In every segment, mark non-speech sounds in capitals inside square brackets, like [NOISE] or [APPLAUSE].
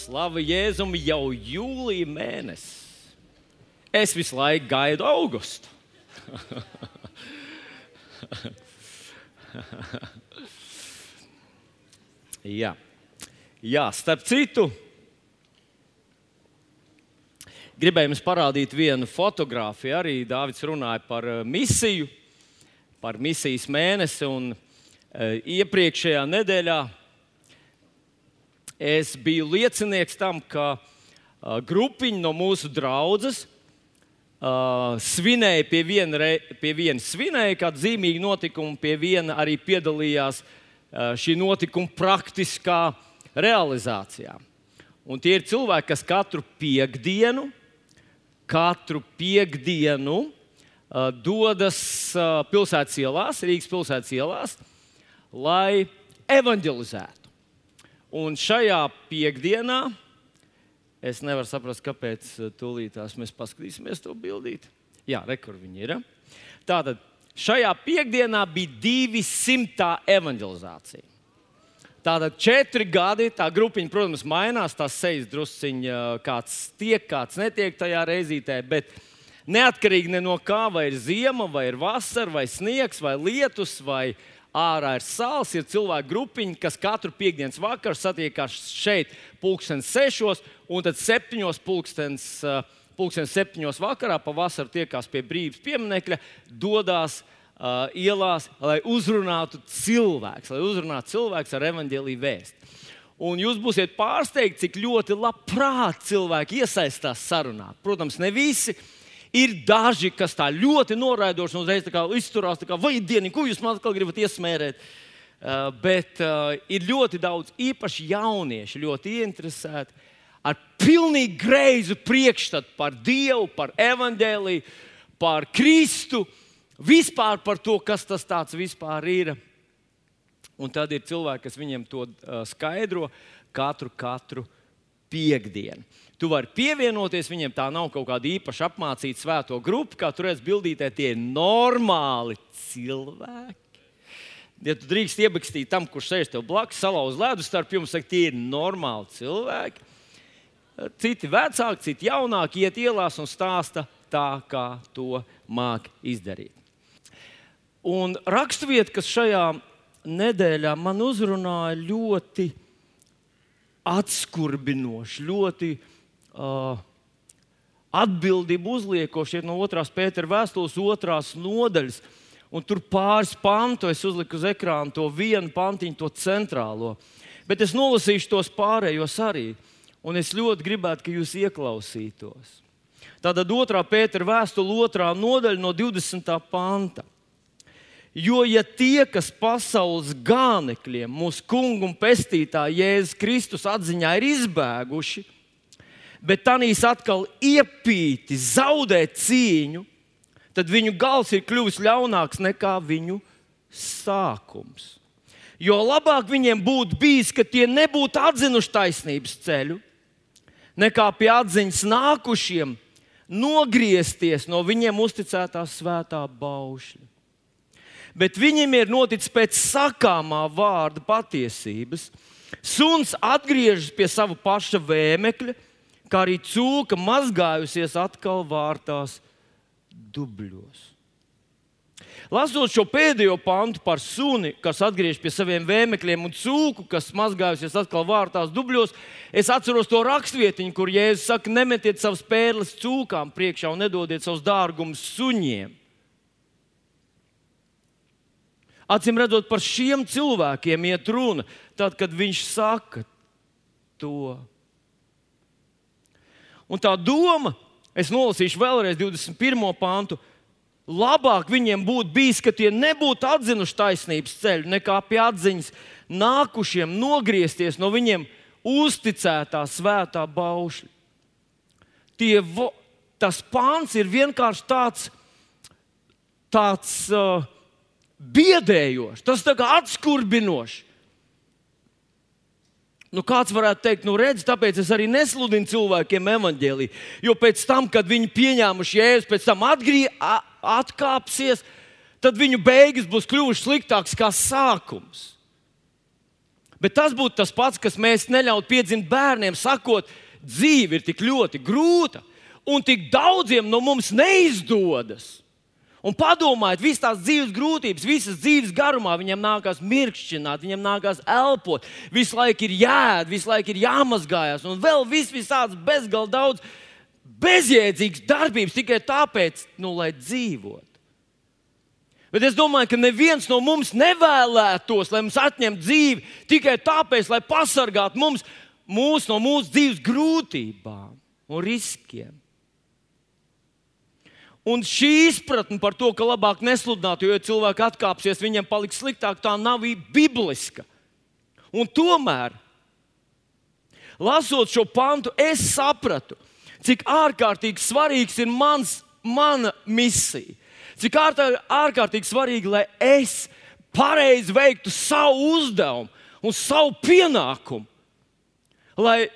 Slava Jēzum jau jūlijā mēnesis. Es visu laiku gaidu augustu. [LAUGHS] Jā. Jā, starp citu, gribēju jums parādīt vienu fotografiju. Arī Dārvids runāja par eh, misiju, par misijas mēnesi. Un, e, iepriekšējā nedēļā es biju liecinieks tam, ka grupiņa no mūsu draudzes uh, svinēja pie viena, re, pie viena svinēja kādu zīmīgu notikumu, pie viena arī piedalījās uh, šī notikuma praktiskā realizācijā. Un tie ir cilvēki, kas katru piekdienu, katru piekdienu uh, dodas uh, pilsētas ielās, Rīgas pilsētas ielās, lai evanģelizētu. Un šajā piekdienā es nevaru saprast, kāpēc eh, tūlītās mēs paskatīsimies to bildīt. Jā, rekur viņi ir. Tātad šajā piekdienā bija 200 evanģelizācija. Tātad četri gadi, tā grupiņa, protams, mainās. Tās sejas drusciņā, eh, kāds tiek, kāds netiek tajā reizītē. Bet neatkarīgi ne no kā, vai ir ziema, vai ir vasara, vai sniegs, vai lietus, vai ārā ir sāls, ir cilvēku grupiņa, kas katru piekdienas vakaru satiekās šeit, pulkstenis sešos, un tad septiņos pulkstenis. Eh, pulkstenis septiņos vakarā pavasarī tiekās pie brīvības pieminiekļa, dodas uh, ielās, lai uzrunātu cilvēks, lai uzrunātu cilvēks ar evaņģēlīju vēstu. Un jūs būsiet pārsteigti, cik ļoti labprāt cilvēki iesaistās sarunā. Protams, ne visi, uh, Ir daži, kas tā ļoti noraidoši un uzreiz izturās, kā vai dienu, ko jūs man atkal gribat iesmērēt. Uh, bet uh, ir ļoti daudz īpaši jaunieši, ļoti ieinteresēti ar pilnīgi greizu priekšstatu par Dievu, par evaņģēliju, par Kristu, vispār par to, kas tas ir. Un tad ir cilvēki, kas viņiem to uh, skaidro katru, katru piekdienu. Tu vari pievienoties viņiem, tā nav kaut kāda īpaša apmācīta svēto grupa, kā tur redzat, bildītē tie ir normāli cilvēki. Ja tu drīkst iebakstīt tam, kurš sēž tev blakus, salauz ledus starp jums, saka, tie ir normāli cilvēki. Citi vecāki, citi jaunāki iet ielās un stāsta tā, kā to māki izdarīt. Un raksturvieta, kas šajā nedēļā man uzrunāja ļoti atskurbinoši, ļoti uh, atbildību uzliekoši ir no otrās pētera vēstules, otrās nodaļas. Un tur pāris pantu es uzliku uz ekrāna to vienu pantiņu, to centrālo. Bet es nolasīšu tos pārējos arī. Un es ļoti gribētu, ka jūs ieklausītos. Tātad otrā pētera vēstule, otrā nodaļa no 20. panta. Jo, ja tie, kas pasaules gānekļiem, mūsu kungu un pestītāja Jēzus Kristus atziņā ir izbēguši, bet tanīs atkal iepīti, zaudē cīņu, tad viņu gals ir kļuvis ļaunāks nekā viņu sākums. Jo labāk viņiem būtu bijis, ka tie nebūtu atzinuši taisnības ceļu, nekā pie atziņas nākušiem nogriezties no viņiem uzticētā svētā baušļa. Bet viņiem ir noticis pēc sakāmā vārda patiesības. Suns atgriežas pie sava paša vēmekļa, kā arī cūka mazgājusies atkal vārtās dubļos. Lasot šo pēdējo pantu par suni, kas atgriežas pie saviem vēmekļiem, un cūku, kas mazgājusies atkal vārtās dubļos, es atceros to rakstvietiņu, kur Jēzus saka, nemetiet savas pērles cūkām priekšā un nedodiet savus dārgumus suņiem. Acīm redzot, par šiem cilvēkiem iet runa, tad, kad viņš saka to. Un tā doma, es nolasīšu vēlreiz 21. pāntu. Labāk viņiem būtu bijis, ka tie nebūtu atzinuši taisnības ceļu, nekā pie atziņas nākušiem nogriezties no viņiem uzticētā svētā baušļa. Tie, tas pāns ir vienkārši tāds, tāds uh, biedējošs, tas tā kā atskurbinošs. Nu, kāds varētu teikt, nu, redz, tāpēc es arī nesludinu cilvēkiem evaņģēlīju. Jo pēc tam, kad viņi pieņēmuši jēzus, pēc tam atgrie, atkāpsies, tad viņu beigas būs kļuvušas sliktākas kā sākums. Bet tas būtu tas pats, kas mēs neļautu piedzimt bērniem, sakot, dzīve ir tik ļoti grūta un tik daudziem no mums neizdodas. Un padomājiet, visas tās dzīves grūtības, visas dzīves garumā viņam nākās mirkšķināt, viņam nākās elpot, visu laiku ir jāēd, visu laiku ir jāmazgājas, un vēl vis, visāds bezgalīgi daudz bezjēdzīgas darbības tikai tāpēc, nu, lai dzīvotu. Bet es domāju, ka neviens no mums nevēlētos, lai mums atņemtu dzīvi tikai tāpēc, lai pasargātu mums, mūs no mūsu dzīves grūtībām un riskiem. Un šī izpratne par to, ka labāk nesludināt, jo ja cilvēki atkāpsies, viņiem paliks sliktāk, tā nav bibliska. Un tomēr, lasot šo pantu, es sapratu, cik ārkārtīgi svarīgs ir mans, mana misija. Cik ārkārtīgi svarīgi, lai es pareizi veiktu savu uzdevumu un savu pienākumu. Lai,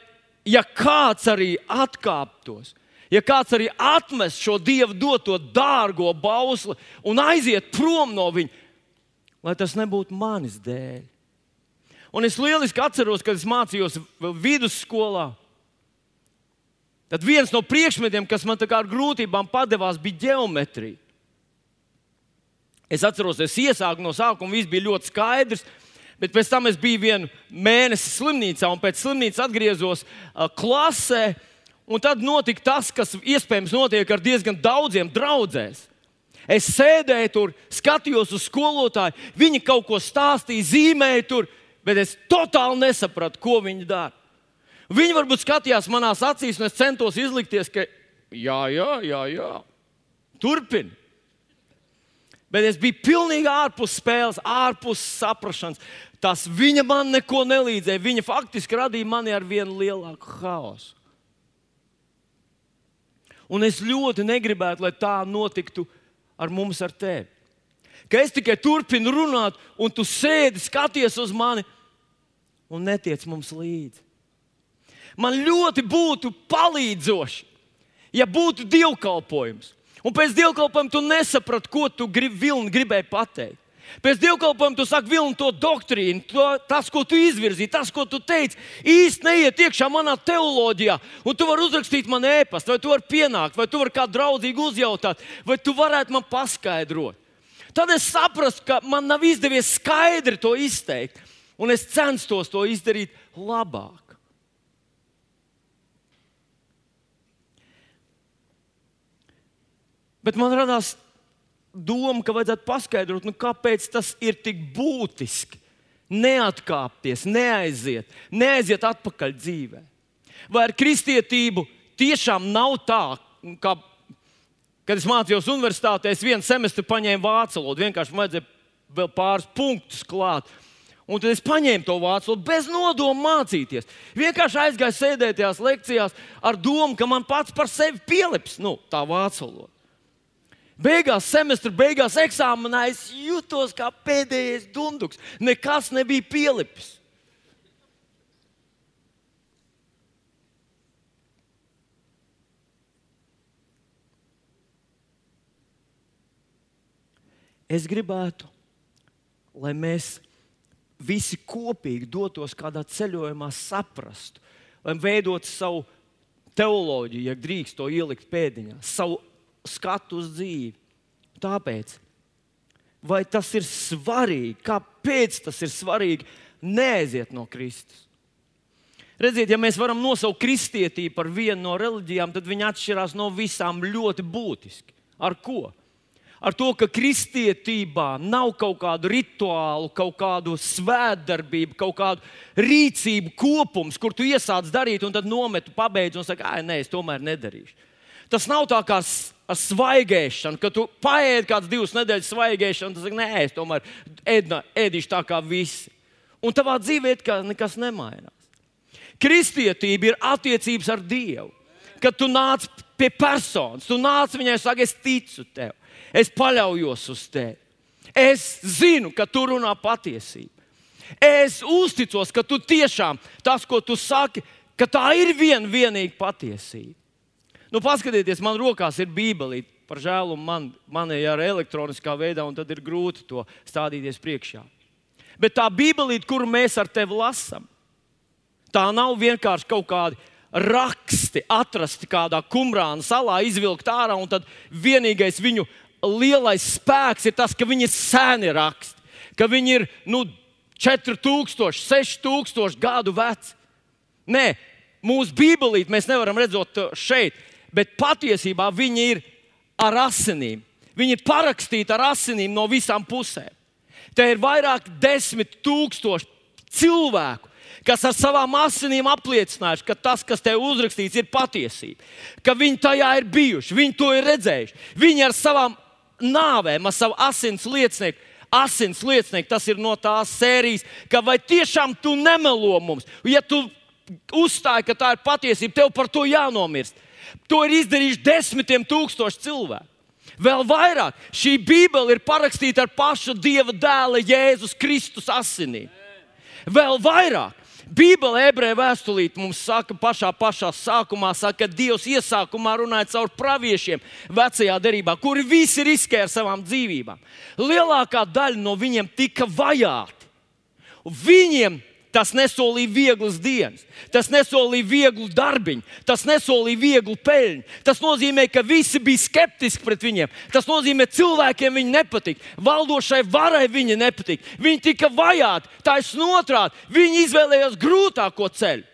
ja kāds arī atkāptos, ja kāds arī atmes šo dievu doto dārgo bausli un aiziet prom no viņa, lai tas nebūtu manis dēļ. Un es lieliski atceros, kad es mācījos vidusskolā. Tad viens no priekšmetiem, kas man ar grūtībām padevās, bija geometrija. Es atceros, es iesāku no sākuma, viss bija ļoti skaidrs. Bet pēc tam es biju vienu mēnesi slimnīcā, un pēc slimnīcas atgriezos uh, klasē. Un tad notika tas, kas iespējams notiek ar diezgan daudziem draugiem. Es sēdēju tur, skatījos uz skolotāju, viņi kaut ko stāstīja, zīmēja tur, bet es totāli nesapratu, ko viņi dara. Viņi varbūt skatījās manās acīs, un es centos izlikties, ka jā, jā, jā, jā. turpini. Bet es biju pilnīgi ārpus spēles, ārpus saprāšanas. Tas viņa man neko nelīdzēja. Viņa faktiski radīja mani ar vien lielāku haosu. Un es ļoti negribētu, lai tā notiktu ar mums, ar tevi. Ka es tikai turpinu runāt, un tu sēdi, skaties uz mani un netiec mums līdzi. Man ļoti būtu palīdzoši, ja būtu dievkalpojums. Un pēc dievkalpojuma tu nesaprati, ko tu grib, vilni, gribēji pateikt. Pēc dievkalpojuma tu saki, vilni to doktrīnu, to, tas, ko tu izvirzīji, tas, ko tu teici, īsti neiet iekšā manā teoloģijā. Un tu vari uzrakstīt man ēpastu, vai tu vari pienākt, vai tu vari kādu draugu uzjautāt, vai tu varētu man paskaidrot. Tad es saprastu, ka man nav izdevies skaidri to izteikt, un es censtos to izdarīt labāk. Bet man radās doma, ka vajadzētu paskaidrot, nu, kāpēc tas ir tik būtiski. Neatkāpties, neaiziet, neaiziet atpakaļ dzīvē. Vai ar kristietību tiešām nav tā, ka, kad es mācījos universitātē, es vienu semestru paņēmu vācu valodu, vienkārši vajadzēja vēl pāris punktus klāt. Un tad es paņēmu to vācu valodu bez nodoma mācīties. Vienkārši aizgāju sēdēt tajās lekcijās ar domu, ka man pats par sevi pielips nu, tā vācu valoda. Beigās, semestra beigās, eksāmenā es jutos kā pēdējais dunduks. Nekas nebija pielipis. Es gribētu, lai mēs visi kopīgi dotos kādā ceļojumā, saprastu, lai veidotu savu teoloģiju, ja drīkst to ielikt pēdiņā, savu skatu uz dzīvi. Tāpēc, vai tas ir svarīgi, kāpēc tas ir svarīgi, neaiziet no Kristus. Redziet, ja mēs varam nosaukt kristietību par vienu no reliģijām, tad viņi atšķirās no visām ļoti būtiski. Ar ko? Ar to, ka kristietībā nav kaut kādu rituālu, kaut kādu svētdarbību, kaut kādu rīcību kopums, kur tu iesāc darīt, un tad nometu, pabeidz un saki, ah, nē, es tomēr nedarīšu. Tas nav tā kā ar svaigēšanu, ka tu paēdi kādas divas nedēļas svaigēšanu, tad nē, es tomēr ēdna, ēdīšu tā kā visi. Un tavā dzīvē nekas nemainās. Kristietība ir attiecības ar Dievu. Kad tu nāc pie personas, tu nāc viņai un saki, es ticu tev, es paļaujos uz tevi. Es zinu, ka tu runā patiesību. Es uzticos, ka tu tiešām tas, ko tu saki, ka tā ir viena vienīga patiesība. Nu, paskatieties, man rokās ir Bībelīte. Par žēlu man, man ir ar elektroniskā veidā, un tad ir grūti to stādīties priekšā. Bet tā Bībelīte, kuru mēs ar tevi lasām, tā nav vienkārši kaut kādi raksti, atrasti kādā kumrāna salā, izvilkt ārā, un tad vienīgais viņu lielais spēks ir tas, ka viņi ir seni raksti, ka viņi ir nu, 4000, 6000 gadu veci. Nē, mūsu Bībelīte mēs nevaram redzēt šeit, bet patiesībā viņi ir ar asinīm. Viņi ir parakstīti ar asinīm no visām pusēm. Te ir vairāk desmit tūkstoši cilvēku, kas ar savām asinīm apliecinājuši, ka tas, kas te uzrakstīts, ir patiesība, ka viņi tajā ir bijuši, viņi to ir redzējuši. Viņi ar savām nāvēm, ar savu asins liecinieku. Asins liecinieks, tas ir no tās sērijas, ka vai tiešām tu nemelo mums? Ja tu uzstāji, ka tā ir patiesība, tev par to jānomirst. To ir izdarījuši desmitiem tūkstoši cilvēku. Vēl vairāk, šī Bībele ir parakstīta ar pašu Dieva dēla Jēzus Kristus asinīm. Vēl vairāk, Bībele ebreju vēstulīte mums saka, pašā, pašā sākumā, saka, ka Dievs iesākumā runāja caur praviešiem vecajā derībā, kuri visi riskēja ar savām dzīvībām. Lielākā daļa no viņiem tika vajāti. Viņiem Tas nesolīja vieglas dienas, tas nesolīja vieglu darbiņu, tas nesolīja vieglu peļņu. Tas nozīmē, ka visi bija skeptiski pret viņiem. Tas nozīmē, ka cilvēkiem viņi nepatika, valdošai varai viņi nepatika. Viņi tika vajāti, taisnība otrādi. Viņi izvēlējās grūtāko ceļu.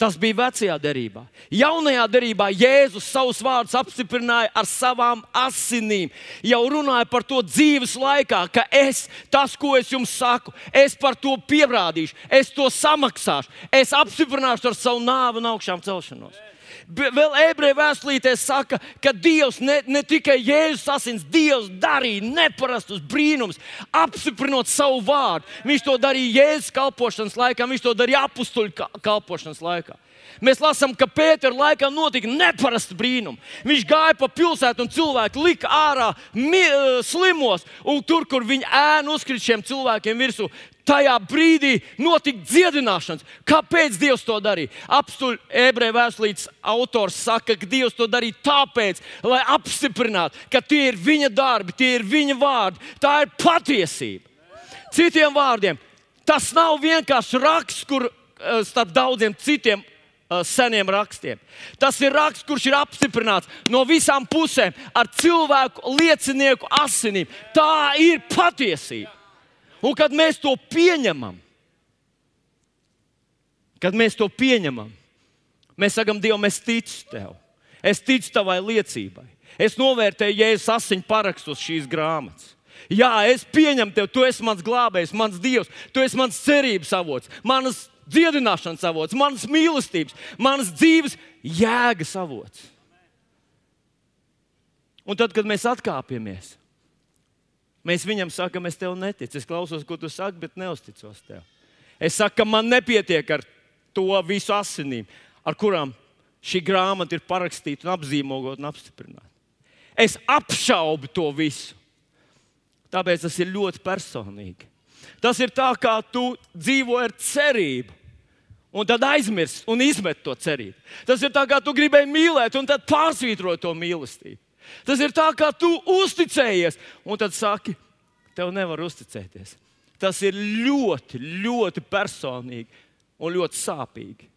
Tas bija vecajā derībā. Jaunajā derībā Jēzus savus vārdus apstiprināja ar savām asinīm. Jau runāja par to dzīves laikā, ka es, tas, ko es jums saku, es par to pierādīšu, es to samaksāšu, es apstiprināšu ar savu nāvi un augšām celšanos. Vēl ebreju vēstulītē saka, ka Dievs ne, ne tikai Jēzus asins, Dievs darīja neparastus brīnumus, apstiprinot savu vārdu. Viņš to darīja Jēzus kalpošanas laikā, viņš to darīja apstuļu kalpošanas laikā. Mēs lasām, ka Pētera laikā notika neparasta brīnuma. Viņš gāja pa pilsētu un cilvēki lika ārā mi, slimos, un tur, kur viņa ēna uzkrīt šiem cilvēkiem virsū, tajā brīdī notika dziedināšanas. Kāpēc Dievs to darīja? Apstuļu ebreju vēstulītes autors saka, ka Dievs to darīja tāpēc, lai apstiprinātu, ka tie ir viņa darbi, tie ir viņa vārdi, tā ir patiesība. Citiem vārdiem, tas nav vienkārši raksts, kur eh, starp daudziem citiem eh, seniem rakstiem. Tas ir raksts, kurš ir apstiprināts no visām pusēm ar cilvēku liecinieku asinīm. Tā ir patiesība. Un kad mēs to pieņemam, kad mēs to pieņemam, mēs sakām, Dievam, es ticu tev, es ticu tavai liecībai. Es novērtēju, es asiņu parakstus šīs grāmatas. Jā, es pieņemu tevi, tu esi mans glābējs, mans dievs, tu esi mans cerības avots, manas dziedināšanas avots, manas mīlestības, manas dzīves jēgas avots. Un tad, kad mēs atkāpjamies, Mēs viņam sakām, es tev neticu. Es klausos, ko tu saki, bet neusticos tev. Es saku, ka man nepietiek ar to visu asinīm, ar kurām šī grāmata ir parakstīta, un apzīmogota un apstiprināta. Es apšaubu to visu. Tāpēc tas ir ļoti personīgi. Tas ir tā, kā tu dzīvo ar cerību. Un tad aizmirst un izmet to cerību. Tas ir tā, kā tu gribēji mīlēt, un tad pārsvītrot to mīlestību. Tas ir tā, kā tu uzticējies, un tad saki, tev nevar uzticēties. Tas ir ļoti, ļoti personīgi un ļoti sāpīgi.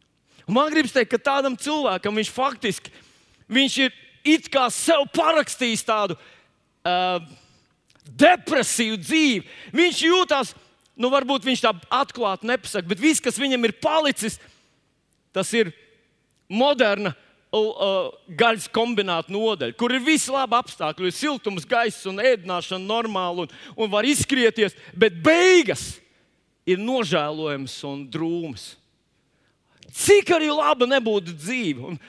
Un man gribas teikt, ka tādam cilvēkam viņš faktiski viņš ir it kā sev parakstījis tādu uh, depresīvu dzīvi. Viņš jūtas, nu, varbūt viņš tā atklāti nepasaka, bet viss, kas viņam ir palicis, tas ir moderna gaļas kombināta nodeļa, kur ir visi labi apstākļi, ir siltums, gaiss un ēdināšana normāli un, un var izkrieties, bet beigas ir nožēlojams un drūms. Cik arī laba nebūtu dzīve. Un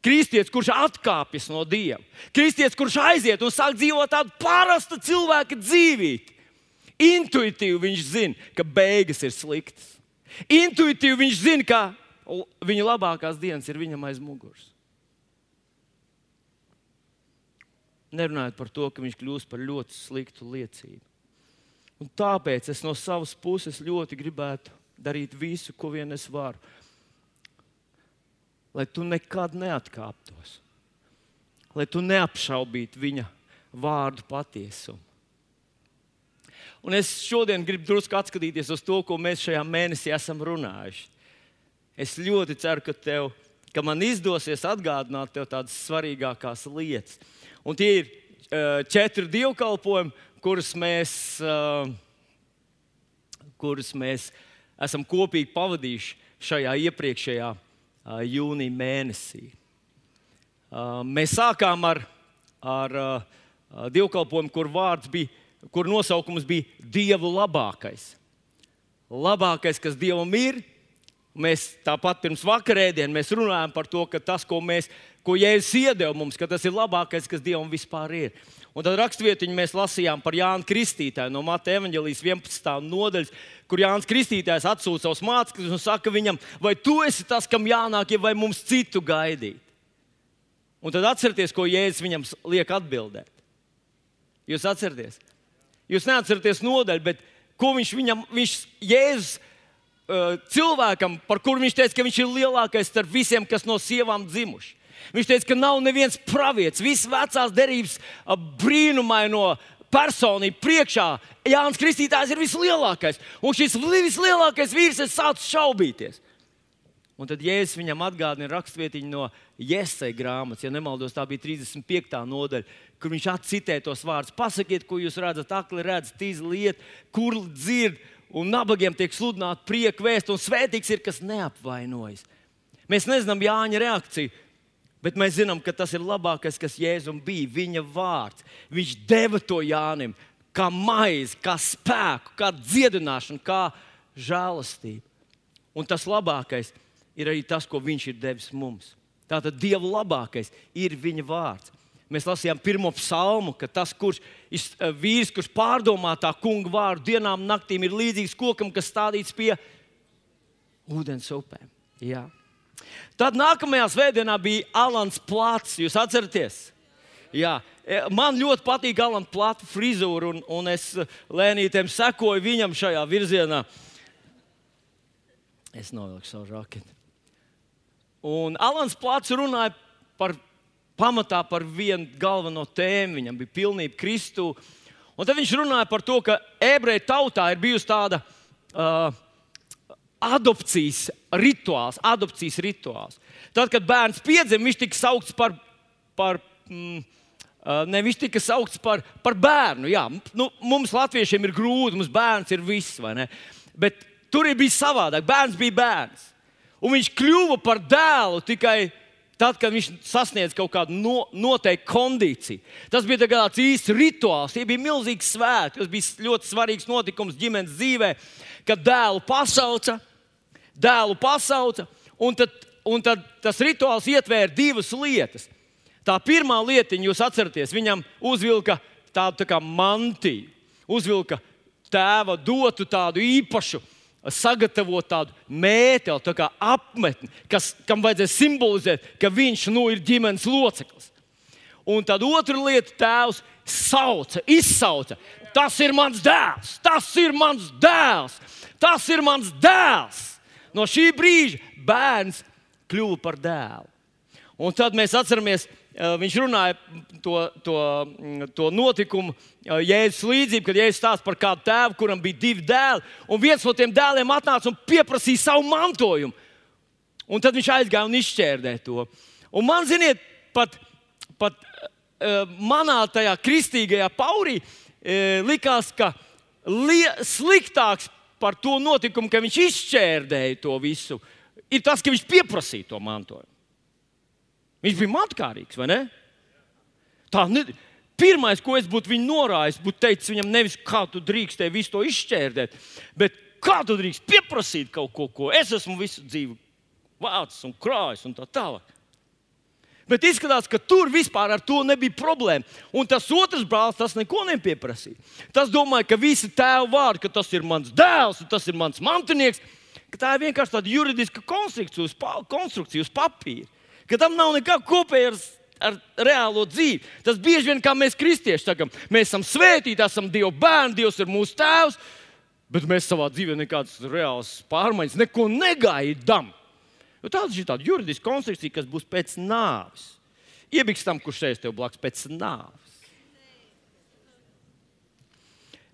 Kristietis, kurš atkāpjas no Dieva, kristietis, kurš aiziet un sāk dzīvot tādu parastu cilvēka dzīvību, intuitīvi viņš zina, ka beigas ir sliktas. Intuitīvi viņš zina, ka viņa labākās dienas ir viņam aiz muguras. Nerunājot par to, ka viņš kļūst par ļoti sliktu liecību. Un tāpēc es no savas puses ļoti gribētu darīt visu, ko vien es varu, lai tu nekad neatkāptos, lai tu neapšaubītu viņa vārdu patiesumu. Un es šodien gribu drusku atskatīties uz to, ko mēs šajā mēnesī esam runājuši. Es ļoti ceru, ka, tev, ka man izdosies atgādināt tev tādas svarīgākās lietas. Un tie ir uh, četri dievkalpojumi, kurus mēs, uh, kurus mēs esam kopīgi pavadījuši šajā iepriekšējā uh, jūnija mēnesī. Uh, mēs sākām ar, ar uh, dievkalpojumu, kur bija, kur nosaukums bija Dievu labākais. Labākais, kas Dievam ir, Mēs tāpat pirms vakarēdienas runājām par to, ka tas, ko, mēs, ko Jēzus iedeva mums, tas ir labākais, kas Dievam vispār ir. Un tad rakstvietiņu mēs lasījām par Jānu Kristītāju no Mata evanģelijas 11. nodaļas, kur Jānis Kristītājs atsūta savus mācekļus un saka viņam, vai tu esi tas, kam jānāk, vai mums citu gaidīt. Un tad atcerieties, ko Jēzus viņam liek atbildēt. Jūs atcerieties? Jūs neatceraties nodaļu, bet ko viņš viņam, viņš Jēzus uh, cilvēkam, par kuru viņš teica, ka viņš ir lielākais starp visiem, kas no sievām dzimuši. Viņš teica, ka nav neviens pravietis, visas vecās derības uh, brīnumaino personību priekšā. Jānis Kristītājs ir vislielākais. Un šis vislielākais vīrs ir sācis šaubīties. Un tad Jēzus viņam atgādina rakstvietiņu no Jēzus grāmatas, ja nemaldos, tā bija 35. nodaļa, kur viņš atcitē tos vārdus. Pasakiet, ko jūs redzat, akli redzat, tīzi lieta, kur dzird, un nabagiem tiek sludināta prieka vēsts, un svētīgs ir, kas neapvainojas. Mēs nezinām Jāņa reakciju, bet mēs zinām, ka tas ir labākais, kas Jēzum bija. Viņa vārds. Viņš deva to Jānim kā maizi, kā spēku, kā dziedināšanu, kā žēlastību. Un tas labākais ir arī tas, ko viņš ir devis mums. Tātad Dieva labākais ir viņa vārds. Mēs lasījām pirmo psalmu, ka tas, kurš ir eh, vīrs, kurš pārdomā tā kunga vārdu dienām, naktīm, ir līdzīgs kokam, kas stādīts pie ūdens upēm. Jā. Tad nākamajā svētdienā bija Alans Plats. Jūs atceraties? Jā. E, man ļoti patīk Alans Plata frizūra, un, un es eh, lēnītēm sekoju viņam šajā virzienā. Es novilku savu žaketi. Un Alans Plats runāja par pamatā par vienu galveno tēmu. Viņam bija pilnība Kristū. Un tad viņš runāja par to, ka ebreju tautā ir bijusi tāda uh, adopcijas rituāls, adopcijas rituāls. Tad, kad bērns piedzima, viņš tika saukts par, par mm, uh, ne, viņš tika saukts par, par bērnu. Jā, nu, mums, latviešiem, ir grūti, mums bērns ir viss, vai ne? Bet tur bija savādāk. Bērns bija bērns. Un viņš kļuva par dēlu tikai tad, kad viņš sasniedz kaut kādu no, noteiktu kondīciju. Tas bija tāds īsts rituāls, tie bija milzīgi svētki. Tas bija ļoti svarīgs notikums ģimenes dzīvē, kad dēlu pasauca, dēlu pasauca, un tad, un tad tas rituāls ietvēra divas lietas. Tā pirmā lietiņa, jūs atceraties, viņam uzvilka tādu tā mantiju, uzvilka tēva dotu tādu īpašu sagatavot tādu mēteli, tā kā apmetni, kas, kam vajadzēja simbolizēt, ka viņš nu, ir ģimenes loceklis. Un tad otra lieta, tēvs sauca, izsauca. Tas ir mans dēls, tas ir mans dēls, tas ir mans dēls. No šī brīža bērns kļuva par dēlu. Un tad mēs atceramies, Eh, viņš runāja to, to, mm, to notikumu, eh, Jēzus līdzību, kad Jēzus stāsta par kādu tēvu, kuram bija divi dēli. Un viens no tiem dēliem atnāca un pieprasīja savu mantojumu. Un tad viņš aizgāja un izšķērdēja to. Un man, ziniet, pat, pat uh, manā tajā kristīgajā paurī likās, ka li sliktāks par to notikumu, ka viņš izšķērdēja to visu, ir tas, ka viņš pieprasīja to mantojumu. Viņš bija matkārīgs, vai ne? Tā, ne pirmais, ko es būtu viņu norājis, būtu teicis viņam nevis, kā tu drīkst visu to izšķērdēt, bet kā tu drīkst pieprasīt kaut ko, ko es esmu visu dzīvi vācis un krājis un tā tālāk. Bet izskatās, ka tur vispār ar to nebija problēma. Un tas otrs brālis tas neko nepieprasīja. Tas domāja, ka visi tēva vārdi, ka tas ir mans dēls, tas ir mans mantinieks, ka tā ir vienkārši tāda juridiska konstrukcija uz, konstrukcija uz papīra ka tam nav nekā kopēja ar, ar reālo dzīvi. Tas bieži vien kā mēs, kristieši, sakām, mēs esam svētīti, esam Dieva bērni, Dievs ir mūsu tēvs, bet mēs savā dzīvē nekādas reālas pārmaiņas neko negaidām. Jo tāda ir tāda juridiska konstrukcija, kas būs pēc nāves. Iebiks tam, kurš sēž tev blakus pēc nāves.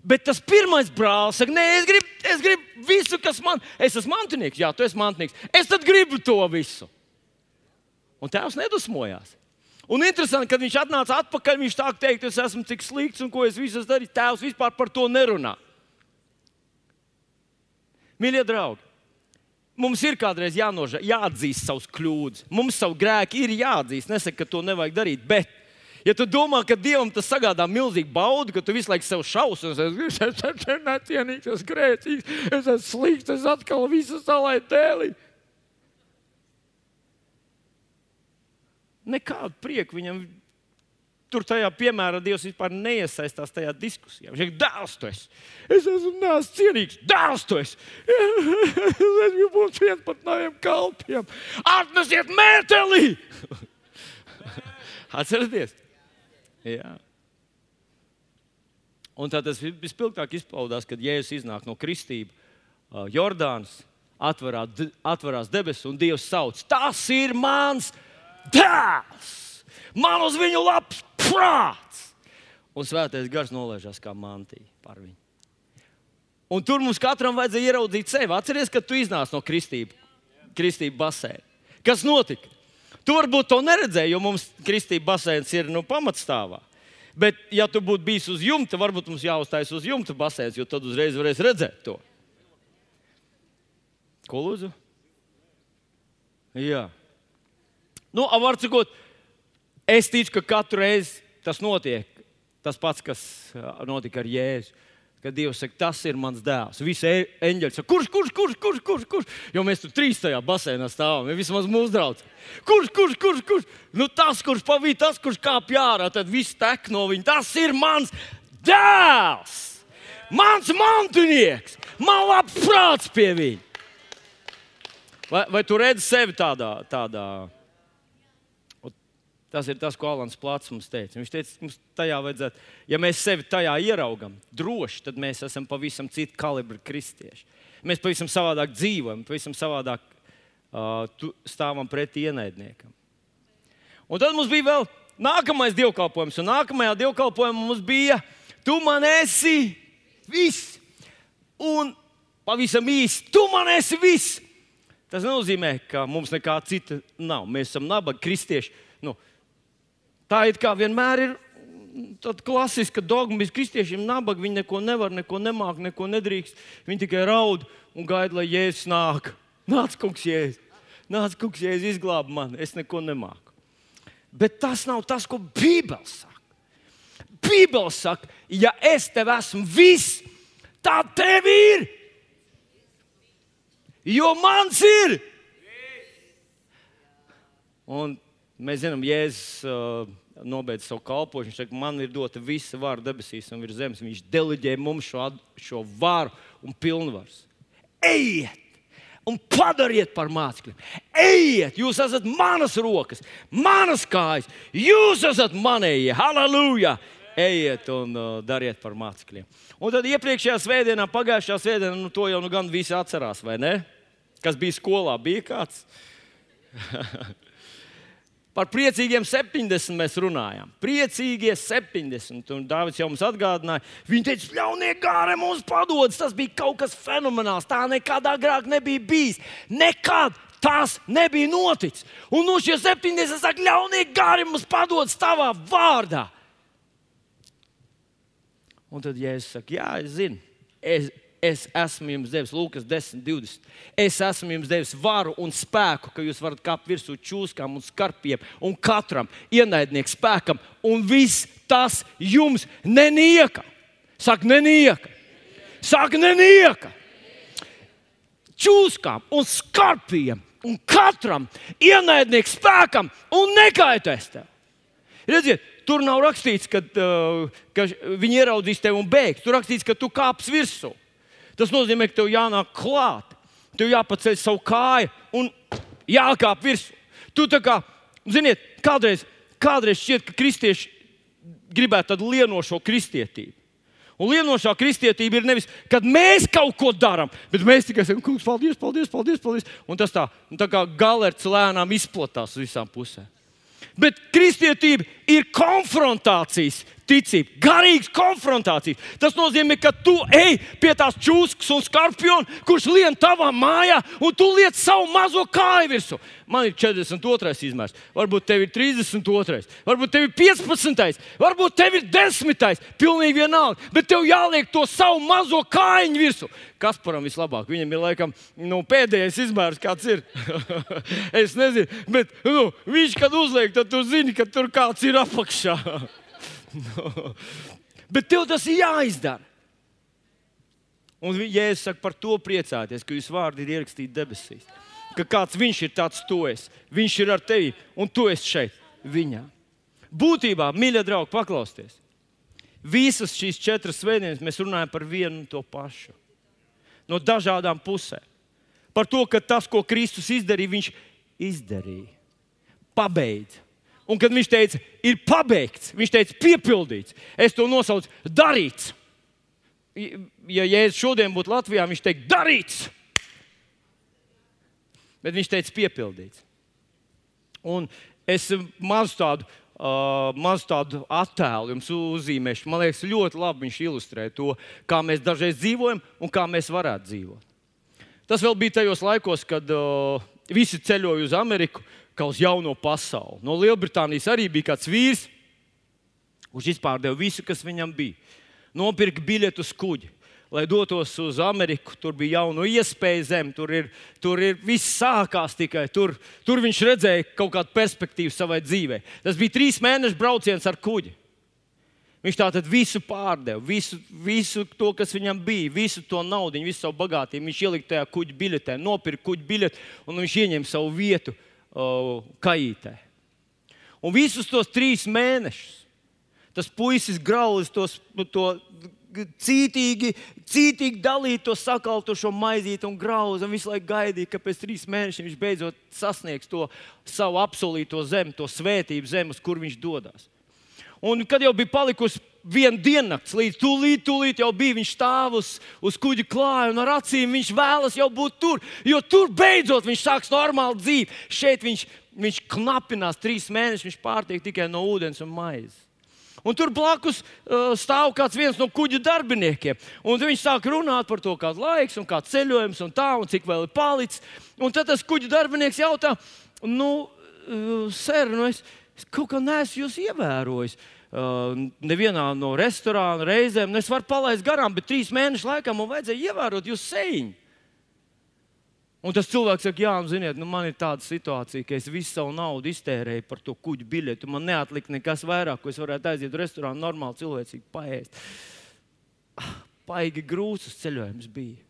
Bet tas pirmais brālis saka, nē, es gribu, es gribu visu, kas man ir. Es esmu mantinieks, jā, tu esi mantinieks. Es gribu to visu. Un tēvs nedusmojās. Un interesanti, kad viņš atnāca atpakaļ, viņš tā teikt, es esmu tik slikts un ko es visu esmu darījis. Tēvs vispār par to nerunā. Mīļie draugi, mums ir kādreiz jānoža, jāatzīst savus kļūdas. Mums savu grēku ir jāatzīst. Nesaka, ka to nevajag darīt. Bet, ja tu domā, ka Dievam tas sagādā milzīgu baudu, ka tu visu laiku sev šausmas, es esmu necienīgs, es grēcīgs, es esmu slikts, es atkal visu salaidu dēlī. Nekādu prieku viņam tur tajā piemērā Dievs vispār neiesaistās tajā diskusijā. Viņš ir dēls, tu esi. Es esmu neesmu cienīgs, dēls, tu esi. [LAUGHS] es gribu būt viens pat no kalpiem. Atnesiet mēteli! [LAUGHS] Atcerieties! Jā. Un tā tas vispilgtāk izpaudās, kad Jēzus iznāk no kristība uh, Jordānas, atverā, atverās debesis un Dievs sauc: Tas ir mans dēls! Man uz viņu labs prāts! Un svētais gars nolaižās kā mantija par viņu. Un tur mums katram vajadzēja ieraudzīt sevi. Atcerieties, kad tu iznāc no kristība, kristība basēna. Kas notika? Tu varbūt to neredzēji, jo mums kristība basēns ir nu, pamatstāvā. Bet, ja tu būtu bijis uz jumta, varbūt mums jāuzstājas uz jumta basēns, jo tad uzreiz varēs redzēt to. Ko lūdzu? Jā. Nu, var sakot, es ticu, ka katru reizi tas notiek. Tas pats, kas notika ar Jēzu. Kad Dievs saka, tas ir mans dēls. Visi e- eņģeļi saka, kurš, kurš, kurš, kurš, kurš, kurš? Jo mēs tur trīs tajā basēnā stāvam, vismaz mūsu draugs. Kurš, kurš, kurš, kurš? Nu, tas, kurš pavīd, tas, kurš kāp jārā, tad viss tek no viņa. Tas ir mans dēls, mans mantinieks, man labs prāts pie viņa. Vai, vai tu redzi sevi tādā? tādā Tas ir tas, ko Alans Plāts mums teica. Viņš teica, mums tajā vajadzētu, ja mēs sevi tajā ieraugam, droši, tad mēs esam pavisam cita kalibra kristieši. Mēs pavisam savādāk dzīvojam, pavisam savādāk uh, stāvam pretī ienaidniekam. Un tad mums bija vēl nākamais dievkalpojums, un nākamajā dievkalpojumā mums bija, tu man esi viss. Un pavisam īsi, tu man esi viss. Tas nozīmē, ka mums nekā cita nav. Mēs esam nabaga kristieši. Tā it kā vienmēr ir tāda klasiska dogma, ka kristiešiem nabaga viņi neko nevar, neko nemāk, neko nedrīkst. Viņi tikai raud un gaida, lai jēzus nāk. Nāc, kungs, jēzus. Nāc, kungs, jēzus izglāb mani. Es neko nemāku. Bet tas nav tas, ko Bībele saka. Bībele saka, ja es tev esmu viss, tā tev ir. Jo mans ir. Un Mēs zinām, Jēzus uh, nobeidz savu kalpošanu. Viņš saka, man ir dota visa vara debesīs un virs zemes. Viņš deleģē mums šo, šo varu un pilnvaru. Ejiet! Un padariet par mācekļiem. Ejiet, jūs esat manas rokas, manas kājas. Jūs esat manējie. Halleluja! Ejiet un uh, dariet par mācekļiem. Un tad iepriekšējā svētdienā, pagājušajā svētdienā, nu, to jau nu gan visi atcerās, vai ne? Kas bija skolā, bija kāds? [LAUGHS] Par priecīgiem 70 mēs runājām. Priecīgie 70. Un Dārvids jau mums atgādināja, viņš teica, ļaunie gāri mums padodas. Tas bija kaut kas fenomenāls. Tā nekad agrāk nebija bijis. Nekad tas nebija noticis. Un no šie 70 saka, ļaunie gāri mums padodas tavā vārdā. Un tad Jēzus saka, jā, es zinu. Es, es esmu jums devis, Lūkas 10, 20. Es esmu jums devis varu un spēku, ka jūs varat kāpt virsū čūskām un skarpiem un katram ienaidnieku spēkam, un viss tas jums nenieka. Saka, nenieka. Saka, nenieka. Čūskām un skarpiem un katram ienaidnieku spēkam un nekaitēs tev. Redziet, tur nav rakstīts, ka, uh, ka viņi ieraudzīs tevi un bēgs. Tur rakstīts, ka tu kāps virsū. Tas nozīmē, ka tev jānāk klāt, tev jāpaceļ savu kāju un jākāp virsū. Tu tā kā, ziniet, kādreiz, kādreiz šķiet, ka kristieši gribētu tādu lienošo kristietību. Un lienošā kristietība ir nevis, kad mēs kaut ko darām, bet mēs tikai sakām, kungs, paldies, paldies, paldies. paldies. Un tas tā, un tā kā galerts lēnām izplatās uz visām pusēm. Bet kristietība ir konfrontācijas ticība, garīgas konfrontācijas. Tas nozīmē, ka tu ej pie tās čūskas un skorpiona, kurš lien tavā mājā, un tu liec savu mazo kāju virsmu. Man ir 42. izmērs, varbūt tev ir 32. varbūt tev ir 15. varbūt tev ir 10. Pilnīgi vienalga, bet tev jāliek to savu mazo kājiņu virsmu. Kas param vislabāk? Viņam ir laikam nu, pēdējais izmērs, kāds ir. [LAUGHS] es nezinu, bet nu, viņš, kad uzliek, tad tu zini, ka tur kāds ir apakšā. [LAUGHS] no. Bet tev tas ir jāizdara. Un Jēzus saka, par to priecāties, ka jūsu vārdi ir ierakstīti debesīs. Ka kāds viņš ir tāds, tu esi. Viņš ir ar tevi, un tu esi šeit, viņā. Būtībā, mīļie draugi, paklausieties. Visas šīs četras svētdienas mēs runājam par vienu un to pašu. No dažādām pusēm. Par to, ka tas, ko Kristus izdarīja, viņš izdarīja. Pabeidz. Un kad viņš teica, ir pabeigts, viņš teica, piepildīts. Es to nosaucu darīts. Ja Jēzus šodien būtu Latvijā, viņš teiktu, darīts. Bet viņš teica, piepildīts. Un es mazu tādu, uh, mazu tādu attēlu jums uzzīmēšu. Man liekas, ļoti labi viņš ilustrē to, kā mēs dažreiz dzīvojam un kā mēs varētu dzīvot. Tas vēl bija tajos laikos, kad uh, visi ceļoja uz Ameriku kā uz jauno pasauli. No Lielbritānijas arī bija kāds vīrs, kurš izpārdeva visu, kas viņam bija. Nopirka biļeti uz kuģi. Lai dotos uz Ameriku, tur bija jauna iespēja zem, tur ir, tur ir viss sākās tikai tur. Tur viņš redzēja kaut kādu perspektīvu savai dzīvei. Tas bija trīs mēnešu brauciens ar kuģi. Viņš tātad visu pārdeva, visu, visu to, kas viņam bija, visu to naudu, visu savu bagātību. Viņš ielika tajā kuģa biļetē, nopirka kuģa biļeti un viņš ieņēma savu vietu kaitē. Un visus tos trīs mēnešus tas puisis graulis tos, nu, to cītīgi, cītīgi dalīt to sakaltušo maizīti un grauzu. Un visu laiku gaidīja, ka pēc trīs mēnešiem viņš beidzot sasniegs to savu apsolīto zemi, to svētību zemi, uz kur viņš dodas. Un kad jau bija palikusi viena diennakts, līdz tūlīt, tūlīt jau bija viņš stāv uz, uz kuģa klāja un ar acīm viņš vēlas jau būt tur. Jo tur beidzot viņš sāks normāli dzīvi. Šeit viņš, viņš knapinās trīs mēnešus, viņš pārtiek tikai no ūdens un maizes. Un tur blakus uh, stāv kāds no kuģa darbiniekiem. Un viņš sāk runāt par to, kāds laiks, un kāds ceļojums, un tā, un cik vēl ir palicis. Un tad tas kuģa darbinieks jautā, nu, uh, ser, nu es, es kaut kā neesmu jūs ievērojis. Uh, nevienā no restorāna reizēm. Es varu palaist garām, bet trīs mēnešu laikā man vajadzēja ievērot jūsu sēņu. Un tas cilvēks saka, jā, nu, ziniet, nu, man ir tāda situācija, ka es visu savu naudu iztērēju par to kuģu biļeti. Man neatlika nekas vairāk, ko es varētu aiziet uz restorānu, normāli cilvēcīgi paēst. Paigi grūts ceļojums bija.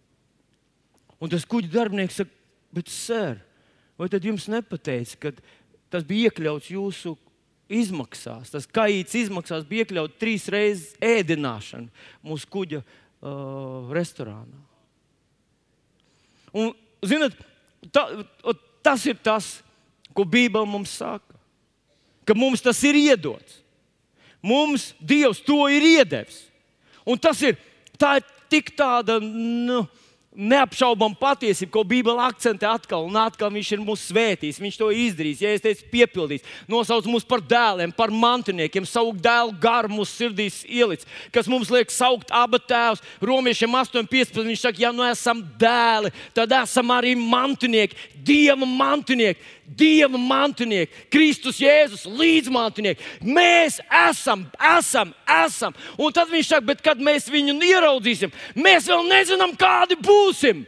Un tas kuģa darbinieks saka, bet, sir, vai tad jums nepateica, ka tas bija iekļauts jūsu izmaksās. Tas kaīts izmaksās bija iekļaut trīs reizes ēdināšanu mūsu kuģa uh, restorānā. Un, zinat, ta, tas ir tas, ko Bībele mums saka. Ka mums tas ir iedots. Mums Dievs to ir iedevis. Un tas ir, tā ir tik tāda. Nu, neapšaubām patiesību, ko Bībele akcentē atkal un atkal. Viņš ir mūsu svētījis, viņš to izdarīs. Ja es teicu, piepildīs, nosauc mūs par dēliem, par mantiniekiem, savu dēlu garu mūsu sirdīs ielicis, kas mums liek saukt abu tēvus. Romiešiem 8,15. Viņš saka, ja nu esam dēli, tad esam arī mantinieki, Dieva mantinieki. Dieva mantinieki, Kristus Jēzus līdzmantinieki. Mēs esam, esam, esam. Un tad viņš saka, bet kad mēs viņu ieraudzīsim, mēs vēl nezinām, kādi būsim,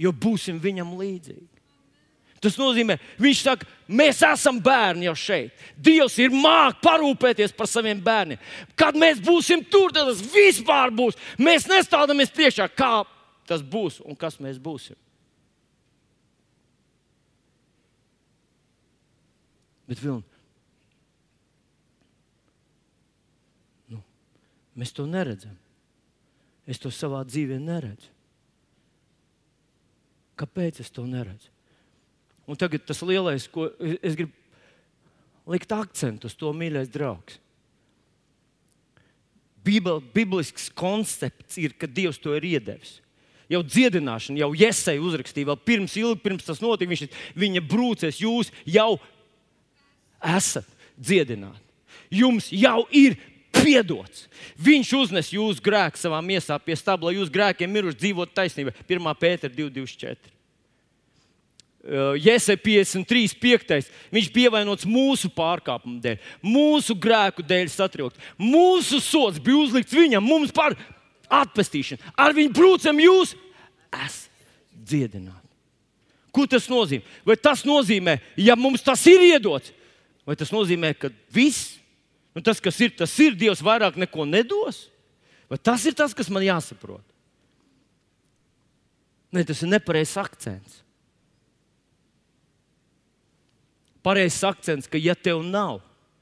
jo būsim viņam līdzīgi. Tas nozīmē, viņš saka, mēs esam bērni jau šeit. Dievs ir mākslinieks parūpēties par saviem bērniem. Kad mēs būsim tur, tad tas vispār būs. Mēs nestādamies priekšā, kā tas būs un kas mēs būsim. Bet vilni, nu, mēs to neredzam. Es to savā dzīvē neredzu. Kāpēc es to neredzu? Un tagad tas lielais, ko es gribu likt akcentu uz to, mīļais draugs. Bībel, biblisks koncepts ir, ka Dievs to ir iedevis. Jau dziedināšana, jau iesai uzrakstīja, vēl pirms, ilgi pirms tas notika. Viņš, viņa brūcēs, jūs jau esat dziedināti. Jums jau ir piedots. Viņš uznes jūsu grēku savā miesā pie stabla, jūsu grēkiem miruši dzīvot taisnībā. 1. pētera 224. Jēzus 53, 5. Viņš bija vainots mūsu pārkāpumu dēļ, mūsu grēku dēļ satriekt. Mūsu sots bija uzlikts viņam, mums par atpestīšanu. Ar viņu brūcam jūs esat dziedināti. Ko tas nozīmē? Vai tas nozīmē, ja mums tas ir iedots, vai tas nozīmē, ka viss, nu, tas, kas ir, tas ir Dievs, vairāk neko nedos? Vai tas ir tas, kas man jāsaprot? Nē, tas ir nepareizs akcents. pareizs akcents, ka, ja tev nav